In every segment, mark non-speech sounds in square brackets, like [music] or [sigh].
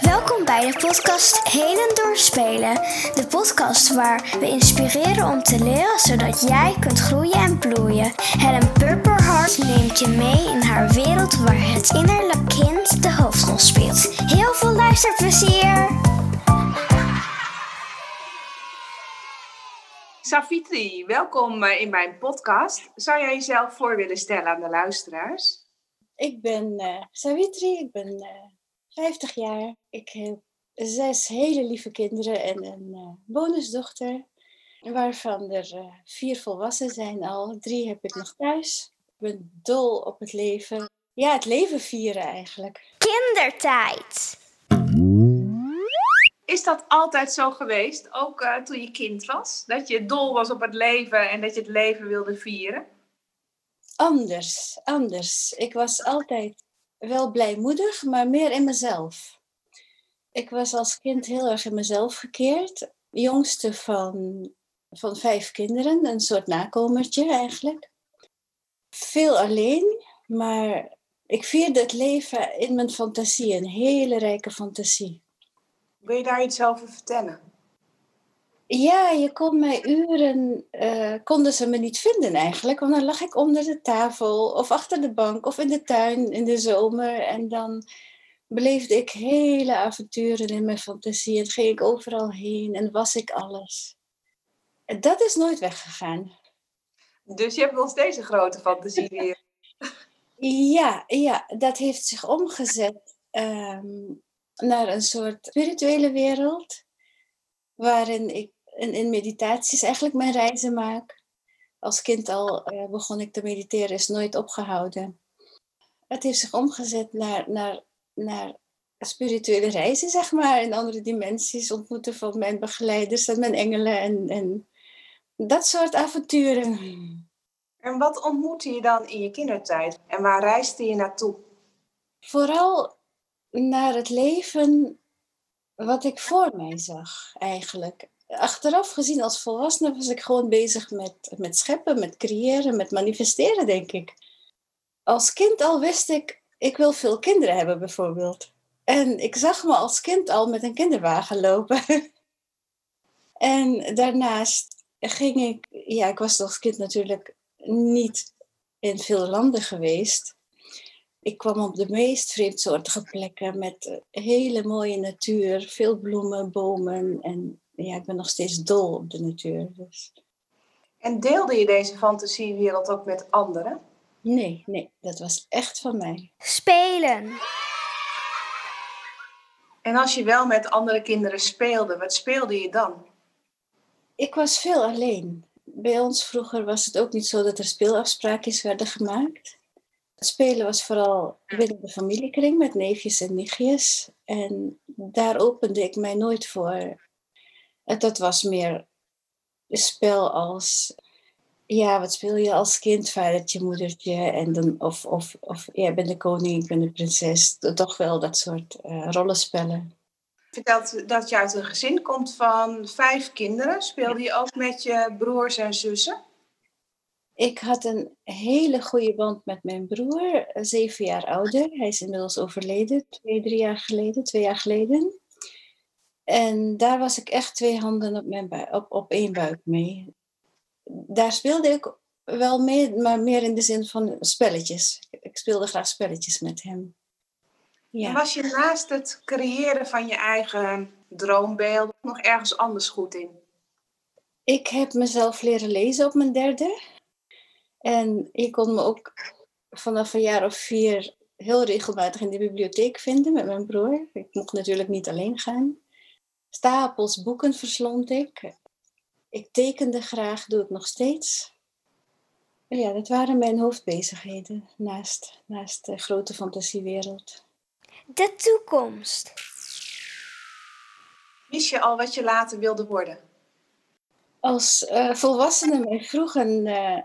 Welkom bij de podcast Heden door Spelen. De podcast waar we inspireren om te leren zodat jij kunt groeien en bloeien. Helen Purperhart neemt je mee in haar wereld waar het innerlijk kind de hoofdrol speelt. Heel veel luisterplezier! Savitri, welkom eh, in mijn podcast. Zou jij jezelf voor willen stellen aan de luisteraars? Ik ben eh Savitri, ik ben eh 50 jaar. Ik heb zes hele lieve kinderen en een eh, bonusdochter, waarvan er eh, vier volwassen zijn al. Drie heb ik nog thuis. Ik ben dol op het leven. Ja, het leven vieren eigenlijk. Kindertijd. Is dat altijd zo geweest, ook eh, toen je kind was? Dat je dol was op het leven en dat je het leven wilde vieren? Anders, anders. Ik was altijd wel blijmoedig, maar meer in mezelf. Ik was als kind heel erg in mezelf gekeerd. Jongste van, van vijf kinderen, een soort nakomertje eigenlijk. Veel alleen, maar ik vierde het leven in mijn fantasie, een hele rijke fantasie. Wil je daar iets over vertellen? Ja, je kon mij uren, eh, konden ze me niet vinden eigenlijk, want dan lag ik onder de tafel of achter de bank of in de tuin in de zomer en dan beleefde ik hele avonturen in mijn fantasie en ging ik overal heen en was ik alles. En dat is nooit weggegaan. Dus je hebt nog steeds een grote fantasie weer. [laughs] [laughs] Ja, ja, dat heeft zich omgezet ehm, naar een soort spirituele wereld, waarin ik in, in meditaties eigenlijk mijn reizen maak. Als kind al eh, begon ik te mediteren, is nooit opgehouden. Het heeft zich omgezet naar, naar, naar spirituele reizen, zeg maar, in andere dimensies, ontmoeten van mijn begeleiders en mijn engelen en, en dat soort avonturen. En wat ontmoette je dan in je kindertijd? En waar reisde je naartoe? Vooral naar het leven wat ik voor mij zag, eigenlijk. Achteraf gezien als volwassene was ik gewoon bezig met, met scheppen, met creëren, met manifesteren, denk ik. Als kind al wist ik, ik wil veel kinderen hebben, bijvoorbeeld. En ik zag me als kind al met een kinderwagen lopen. [laughs] en daarnaast ging ik, ja, ik was als kind natuurlijk niet in veel landen geweest. Ik kwam op de meest vreemdsoortige plekken met eh, hele mooie natuur, veel bloemen, bomen. En ja, ik ben nog steeds dol op de natuur. Dus. En deelde je deze fantasiewereld ook met anderen? Nee, nee, dat was echt van mij. Spelen. En als je wel met andere kinderen speelde, wat speelde je dan? Ik was veel alleen. Bij ons vroeger was het ook niet zo dat er speelafspraakjes werden gemaakt. Het spelen was vooral binnen de familiekring met neefjes en nichtjes. En daar opende ik mij nooit voor. Dat was meer een spel als, ja, wat speel je als kind? Vadertje, moedertje, en dan, of, of, of jij bent de koning, ik ben de prinses. Toch wel dat soort uh, rollenspellen. Vertelt dat je uit een gezin komt van vijf kinderen. Speelde je ook met je broers en zussen? Ik had een hele goede band met mijn broer, zeven jaar ouder. Hij is inmiddels overleden, twee, drie jaar geleden, twee jaar geleden. En daar was ik echt twee handen op, mijn op, op één buik mee. Daar speelde ik wel mee, maar meer in de zin van spelletjes. Ik speelde graag spelletjes met hem. En Ja. was je naast het creëren van je eigen droombeeld nog ergens anders goed in? Ik heb mezelf leren lezen op mijn derde. En je kon me ook vanaf een jaar of vier heel regelmatig in de bibliotheek vinden met mijn broer. Ik mocht natuurlijk niet alleen gaan. Stapels boeken verslond ik. Ik tekende graag, doe ik nog steeds. Ja, dat waren mijn hoofdbezigheden naast, naast de grote fantasiewereld. De toekomst. Wist je al wat je later wilde worden? Als eh, volwassenen mij vroegen, eh,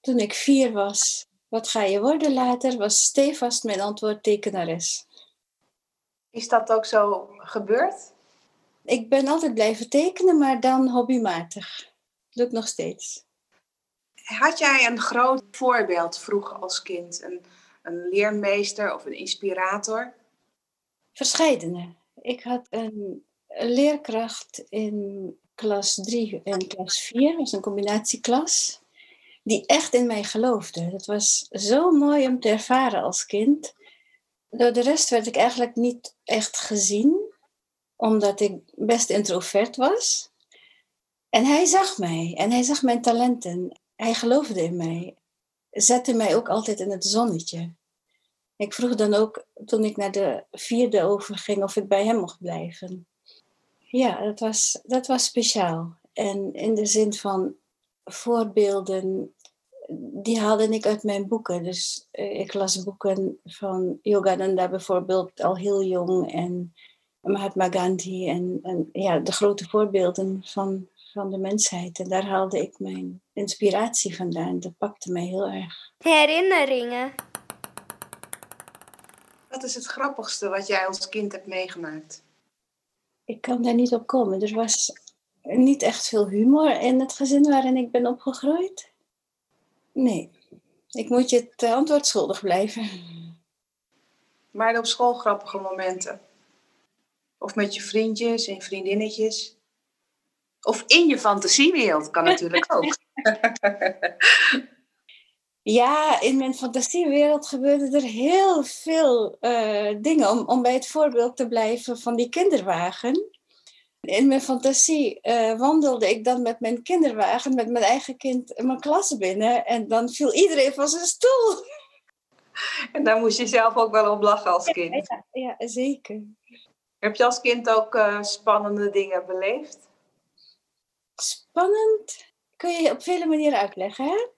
toen ik vier was, wat ga je worden later, was stevast mijn antwoord tekenares. Is dat ook zo gebeurd? Ik ben altijd blijven tekenen, maar dan hobbymatig. Doe ik nog steeds. Had jij een groot voorbeeld vroeger als kind? Een, een leermeester of een inspirator? Verscheidene. Ik had een leerkracht in klas 3 en klas 4, dat was een combinatieklas, die echt in mij geloofde. Dat was zo mooi om te ervaren als kind. Door de rest werd ik eigenlijk niet echt gezien, omdat ik best introvert was. En hij zag mij en hij zag mijn talenten. Hij geloofde in mij. Zette mij ook altijd in het zonnetje. Ik vroeg dan ook toen ik naar de vierde overging of ik bij hem mocht blijven. Ja, dat was, dat was speciaal. En in de zin van voorbeelden, die haalde ik uit mijn boeken. Dus eh, ik las boeken van Yogananda bijvoorbeeld al heel jong en Mahatma Gandhi en, en ja, de grote voorbeelden van, van de mensheid. En daar haalde ik mijn inspiratie vandaan. Dat pakte mij heel erg. Herinneringen. Wat is het grappigste wat jij als kind hebt meegemaakt? Ik kan daar niet op komen. Er was niet echt veel humor in het gezin waarin ik ben opgegroeid. Nee, ik moet je het antwoord schuldig blijven. Maar op school grappige momenten? Of met je vriendjes en vriendinnetjes? Of in je fantasiewereld kan natuurlijk [laughs] ook. Ja, in mijn fantasiewereld gebeurde er heel veel uh, dingen. Om, om bij het voorbeeld te blijven van die kinderwagen. In mijn fantasie uh, wandelde ik dan met mijn kinderwagen, met mijn eigen kind, mijn klas binnen. En dan viel iedereen van zijn stoel. En daar moest je zelf ook wel op lachen als kind. Ja, ja, ja zeker. Heb je als kind ook uh, spannende dingen beleefd? Spannend kun je op vele manieren uitleggen.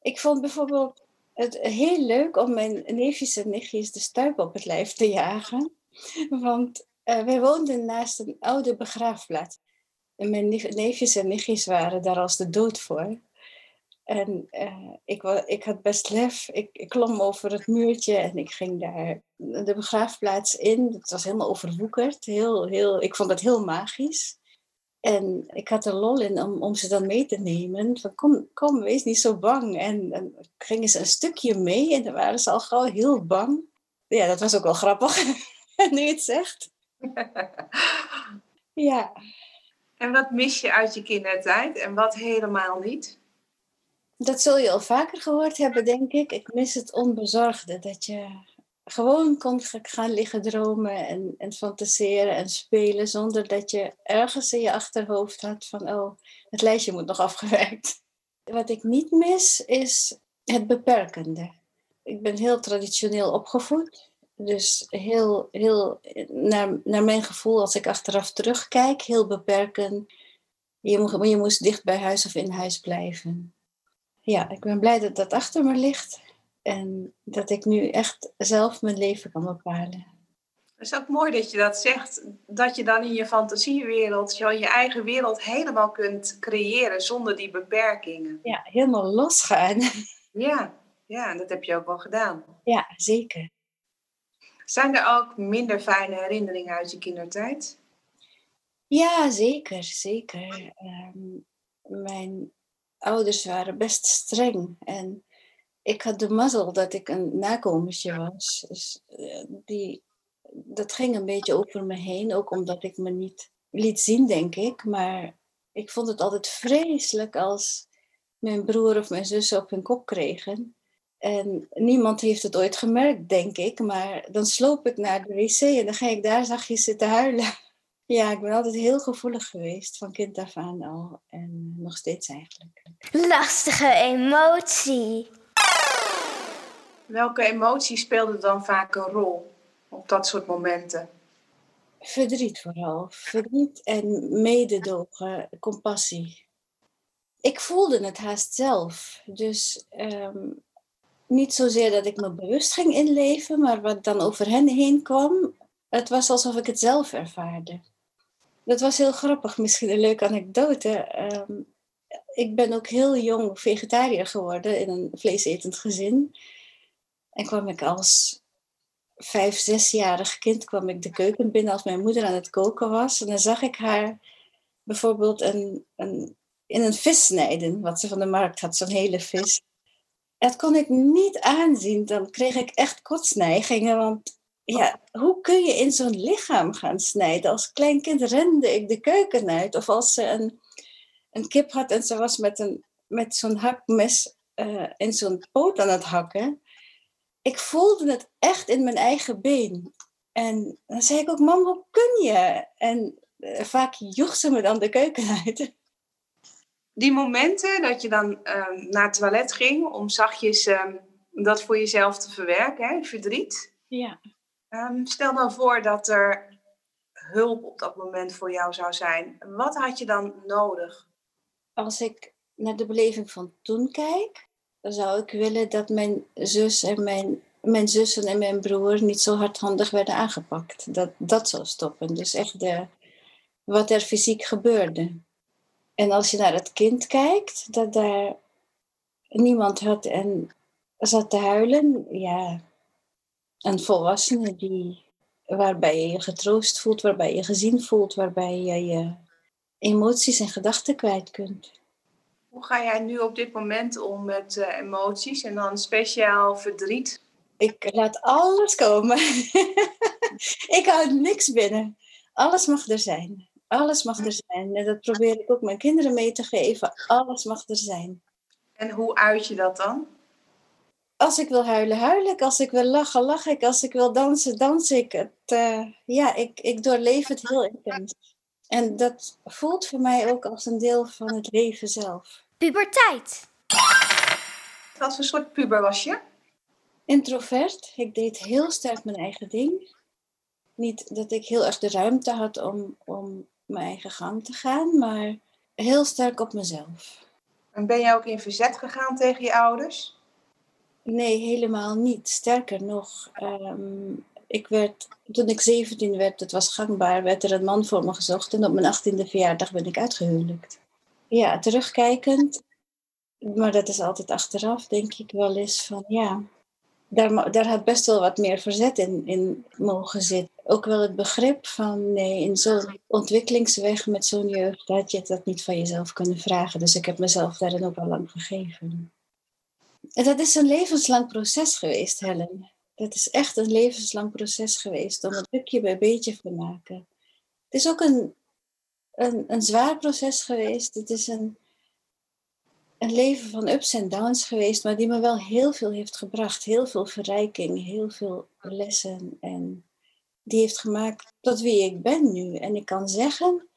Ik vond bijvoorbeeld het heel leuk om mijn neefjes en nichtjes de stuip op het lijf te jagen. Want uh, wij woonden naast een oude begraafplaats. En mijn neefjes en nichtjes waren daar als de dood voor. En uh, ik, ik had best lef. Ik, ik, klom over het muurtje en ik ging daar de begraafplaats in. Het was helemaal overwoekerd. Heel, heel, ik vond het heel magisch. En ik had er lol in om, om ze dan mee te nemen. Van kom, kom, wees niet zo bang. En dan gingen ze een stukje mee en dan waren ze al gauw heel bang. Ja, dat was ook wel grappig, [laughs] nu je het zegt. [laughs] ja. En wat mis je uit je kindertijd en wat helemaal niet? Dat zul je al vaker gehoord hebben, denk ik. Ik mis het onbezorgde. Dat je gewoon kon gaan liggen dromen en, en fantaseren en spelen zonder dat je ergens in je achterhoofd had van oh, het lijstje moet nog [laughs] afgewerkt. Wat ik niet mis is het beperkende. Ik ben heel traditioneel opgevoed. Dus heel, heel naar, naar mijn gevoel, als ik achteraf terugkijk, heel beperkend. Je, je moest dicht bij huis of in huis blijven. Ja, ik ben blij dat dat achter me ligt. En dat ik nu echt zelf mijn leven kan bepalen. Het is ook mooi dat je dat zegt. Dat je dan in je fantasiewereld, je, je eigen wereld helemaal kunt creëren zonder die beperkingen. Ja, helemaal losgaan. [laughs] Ja, ja, dat heb je ook wel gedaan. Ja, zeker. Zijn er ook minder fijne herinneringen uit je kindertijd? Ja, zeker, zeker. Um, mijn ouders waren best streng en ik had de mazzel dat ik een nakomertje was. Dus eh, die, dat ging een beetje over me heen, ook omdat ik me niet liet zien, denk ik. Maar ik vond het altijd vreselijk als mijn broer of mijn zus op hun kop kregen. En niemand heeft het ooit gemerkt, denk ik. Maar dan sloop ik naar de wc en dan ga ik daar zachtjes zitten huilen. Ja, ik ben altijd heel gevoelig geweest, van kind af aan al. En nog steeds eigenlijk. Lastige emotie. Welke emotie speelde dan vaak een rol op dat soort momenten? Verdriet vooral. Verdriet en mededogen, compassie. Ik voelde het haast zelf. Dus um, niet zozeer dat ik me bewust ging inleven, maar wat dan over hen heen kwam, het was alsof ik het zelf ervaarde. Dat was heel grappig, misschien een leuke anekdote. Um, ik ben ook heel jong vegetariër geworden in een vleesetend gezin. En kwam ik als vijf, zesjarig kind kwam ik de keuken binnen als mijn moeder aan het koken was. En dan zag ik haar bijvoorbeeld een, een, in een vis snijden, wat ze van de markt had, zo'n hele vis. Dat kon ik niet aanzien. Dan kreeg ik echt kotsneigingen, want ja, hoe kun je in zo'n lichaam gaan snijden? Als klein kind rende ik de keuken uit. Of als ze een, een kip had en ze was met, een, met zo'n hakmes uh, in zo'n poot aan het hakken. Ik voelde het echt in mijn eigen been. En dan zei ik ook, mam, hoe kun je? En uh, vaak joeg ze me dan de keuken uit. Die momenten dat je dan uh, naar het toilet ging om zachtjes ehm, dat voor jezelf te verwerken, hè, verdriet. Ja. Um, stel dan voor dat er hulp op dat moment voor jou zou zijn. Wat had je dan nodig? Als ik naar de beleving van toen kijk, dan zou ik willen dat mijn zus en mijn, mijn zussen en mijn broer niet zo hardhandig werden aangepakt. Dat dat zou stoppen. Dus echt de, wat er fysiek gebeurde. En als je naar het kind kijkt, dat daar niemand had en zat te huilen, ja, een volwassene die, waarbij je je getroost voelt, waarbij je gezien voelt, waarbij je je emoties en gedachten kwijt kunt. Hoe ga jij nu op dit moment om met uh, emoties en dan speciaal verdriet? Ik laat alles komen. [laughs] ik houd niks binnen. Alles mag er zijn. Alles mag er zijn. En dat probeer ik ook mijn kinderen mee te geven. Alles mag er zijn. En hoe uit je dat dan? Als ik wil huilen, huil ik. Als ik wil lachen, lach ik. Als ik wil dansen, dans ik. Het, uh, ja, ik, ik doorleef het heel intens. En dat voelt voor mij ook als een deel van het leven zelf. Puberteit. Wat voor soort puber was je? Introvert. Ik deed heel sterk mijn eigen ding. Niet dat ik heel erg de ruimte had om, om mijn eigen gang te gaan, maar heel sterk op mezelf. En ben jij ook in verzet gegaan tegen je ouders? Nee, helemaal niet. Sterker nog, um, ik werd, toen ik 17 werd, het was gangbaar, werd er een man voor me gezocht. En op mijn 18e verjaardag ben ik uitgehuwelijkt. Ja, terugkijkend, maar dat is altijd achteraf, denk ik wel eens van ja, daar, daar had best wel wat meer verzet in, in mogen zitten. Ook wel het begrip van nee, in zo'n ontwikkelingsweg met zo'n jeugd had je dat niet van jezelf kunnen vragen. Dus ik heb mezelf daarin ook al lang gegeven. En dat is een levenslang proces geweest, Helen. Dat is echt een levenslang proces geweest om het stukje bij beetje te maken. Het is ook een, een, een zwaar proces geweest. Het is een, een leven van ups en downs geweest, maar die me wel heel veel heeft gebracht. Heel veel verrijking, heel veel lessen. En die heeft gemaakt tot wie ik ben nu. En ik kan zeggen,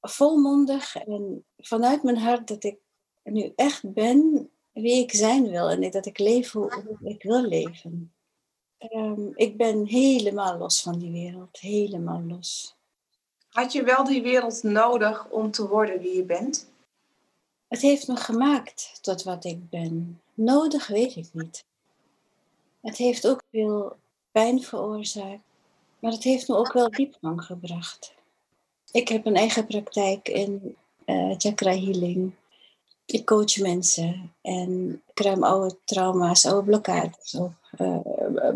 volmondig en vanuit mijn hart, dat ik nu echt ben wie ik zijn wil. En dat ik leef hoe ik wil leven. Um, ik ben helemaal los van die wereld. Helemaal los. Had je wel die wereld nodig om te worden wie je bent? Het heeft me gemaakt tot wat ik ben. Nodig weet ik niet. Het heeft ook veel pijn veroorzaakt, maar het heeft me ook wel diepgang gebracht. Ik heb een eigen praktijk in uh, chakra healing. Ik coach mensen en ik ruim oude trauma's, oude blokkades op. Uh,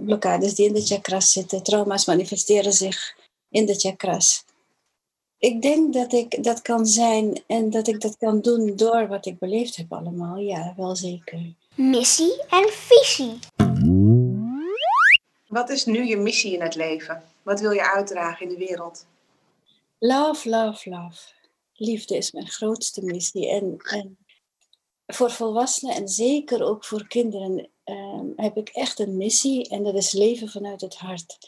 blokkades die in de chakras zitten. Trauma's manifesteren zich in de chakras. Ik denk dat ik dat kan zijn en dat ik dat kan doen door wat ik beleefd heb allemaal. Ja, wel zeker. Missie en visie. Wat is nu je missie in het leven? Wat wil je uitdragen in de wereld? Love, love, love. Liefde is mijn grootste missie. En, en voor volwassenen en zeker ook voor kinderen uh, heb ik echt een missie. En dat is leven vanuit het hart.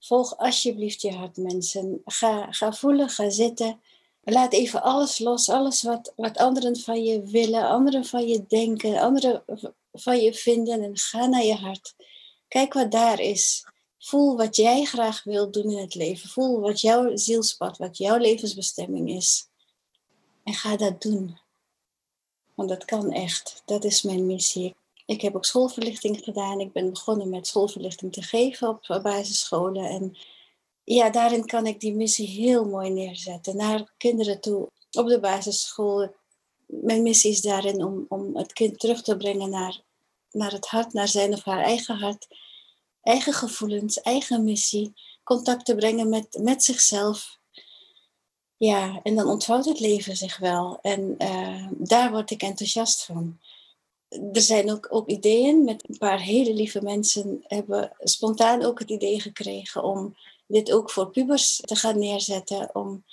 Volg alsjeblieft je hart, mensen. Ga, ga voelen, ga zitten. Laat even alles los. Alles wat, wat anderen van je willen, anderen van je denken, anderen van je vinden. En ga naar je hart. Kijk wat daar is. Voel wat jij graag wilt doen in het leven. Voel wat jouw zielspad, wat jouw levensbestemming is. En ga dat doen. Want dat kan echt. Dat is mijn missie. Ik heb ook schoolverlichting gedaan. Ik ben begonnen met schoolverlichting te geven op basisscholen. En ja, daarin kan ik die missie heel mooi neerzetten. Naar kinderen toe op de basisschool. Mijn missie is daarin om, om het kind terug te brengen naar, naar het hart, naar zijn of haar eigen hart. Eigen gevoelens, eigen missie. Contact te brengen met, met zichzelf. Ja, en dan ontvouwt het leven zich wel. En uh, daar word ik enthousiast van er zijn ook, ook ideeën met een paar hele lieve mensen hebben spontaan ook het idee gekregen om dit ook voor pubers te gaan neerzetten. Om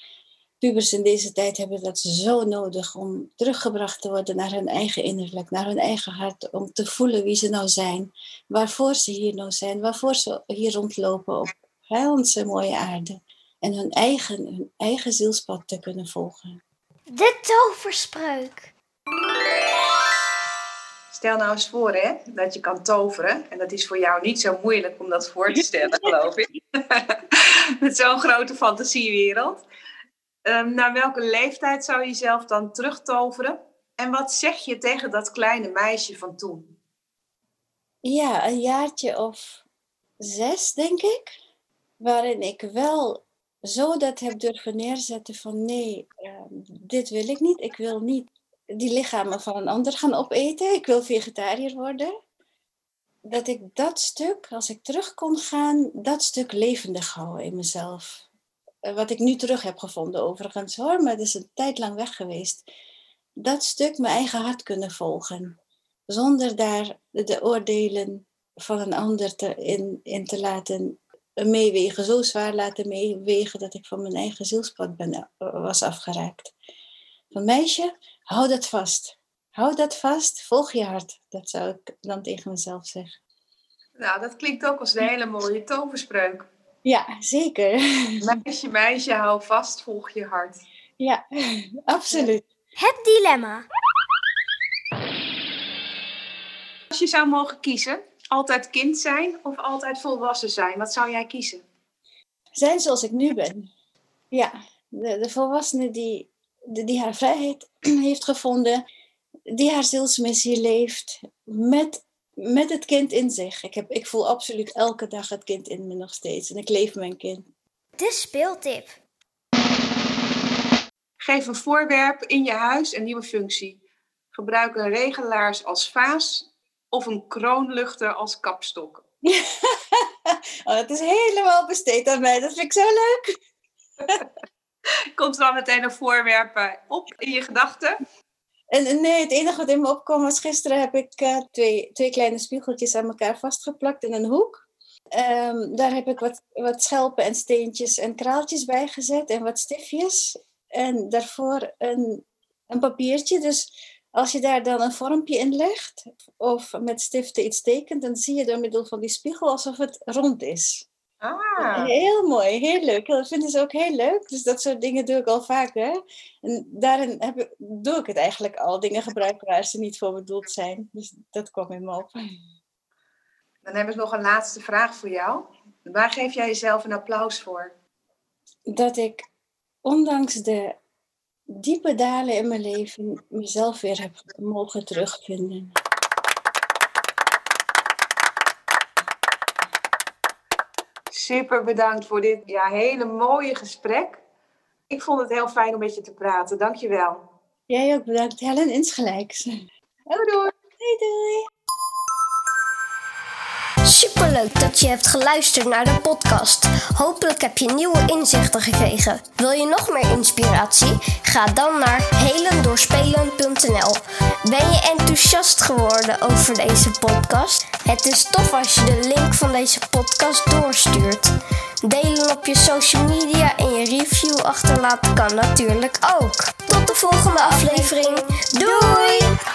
pubers in deze tijd hebben dat zo nodig om teruggebracht te worden naar hun eigen innerlijk, naar hun eigen hart, om te voelen wie ze nou zijn, waarvoor ze hier nou zijn, waarvoor ze hier rondlopen op onze mooie aarde. En hun eigen, hun eigen zielspad te kunnen volgen. De toverspreuk. Stel nou eens voor hè, dat je kan toveren. En dat is voor jou niet zo moeilijk om dat voor te stellen, [laughs] geloof ik. [laughs] Met zo'n grote fantasiewereld. Um, naar welke leeftijd zou je jezelf dan terugtoveren? En wat zeg je tegen dat kleine meisje van toen? Ja, een jaartje of zes, denk ik. Waarin ik wel zo dat heb durven neerzetten van nee, ehm, dit wil ik niet. Ik wil niet die lichamen van een ander gaan opeten. Ik wil vegetariër worden. Dat ik dat stuk, als ik terug kon gaan, dat stuk levendig houden in mezelf. Eh, wat ik nu terug heb gevonden overigens hoor, maar het is een tijd lang weg geweest. Dat stuk mijn eigen hart kunnen volgen. Zonder daar de oordelen van een ander te, in, in te laten meewegen. Zo zwaar laten meewegen dat ik van mijn eigen zielspad ben, eh, was afgeraakt. Van meisje, hou dat vast. Hou dat vast, volg je hart. Dat zou ik dan tegen mezelf zeggen. Nou, dat klinkt ook als een hele mooie toverspreuk. Ja, zeker. [laughs] Meisje, meisje, hou vast, volg je hart. Ja, [laughs] absoluut. Het dilemma. Als je zou mogen kiezen, altijd kind zijn of altijd volwassen zijn, wat zou jij kiezen? Zijn zoals ik nu ben. Ja, de, de volwassene die, die haar vrijheid [clears throat] heeft gevonden, die haar zielsmissie leeft, met met het kind in zich. Ik, heb, ik voel absoluut elke dag het kind in me nog steeds. En ik leef mijn kind. De speeltip. Geef een voorwerp in je huis een nieuwe functie. Gebruik een regelaars als vaas of een kroonluchter als kapstok. [laughs] oh, dat is helemaal besteed aan mij. Dat vind ik zo leuk. [laughs] Komt er dan meteen een voorwerp op in je gedachten? En nee, het enige wat in me opkwam was gisteren heb ik uh, twee, twee kleine spiegeltjes aan elkaar vastgeplakt in een hoek. Um, daar heb ik wat, wat schelpen en steentjes en kraaltjes bij gezet en wat stiftjes. En daarvoor een, een papiertje. Dus als je daar dan een vormpje in legt of met stiften iets tekent, dan zie je door middel van die spiegel alsof het rond is. Ah. Heel mooi, heel leuk. Dat vinden ze ook heel leuk. Dus dat soort dingen doe ik al vaker. En daarin heb ik, doe ik het eigenlijk al. Dingen gebruiken waar ze niet voor bedoeld zijn. Dus dat kwam in me op. Dan heb ik nog een laatste vraag voor jou. Waar geef jij jezelf een applaus voor? Dat ik, ondanks de diepe dalen in mijn leven, mezelf weer heb mogen terugvinden. Super bedankt voor dit ja, hele mooie gesprek. Ik vond het heel fijn om met je te praten. Dankjewel. Jij ook bedankt, Helen. Insgelijks. Doei doei. Doei doei. Superleuk dat je hebt geluisterd naar de podcast. Hopelijk heb je nieuwe inzichten gekregen. Wil je nog meer inspiratie? Ga dan naar helendoorspelen.nl. Ben je enthousiast geworden over deze podcast? Het is tof als je de link van deze podcast doorstuurt. Delen op je social media en je review achterlaten kan natuurlijk ook. Tot de volgende aflevering. Doei!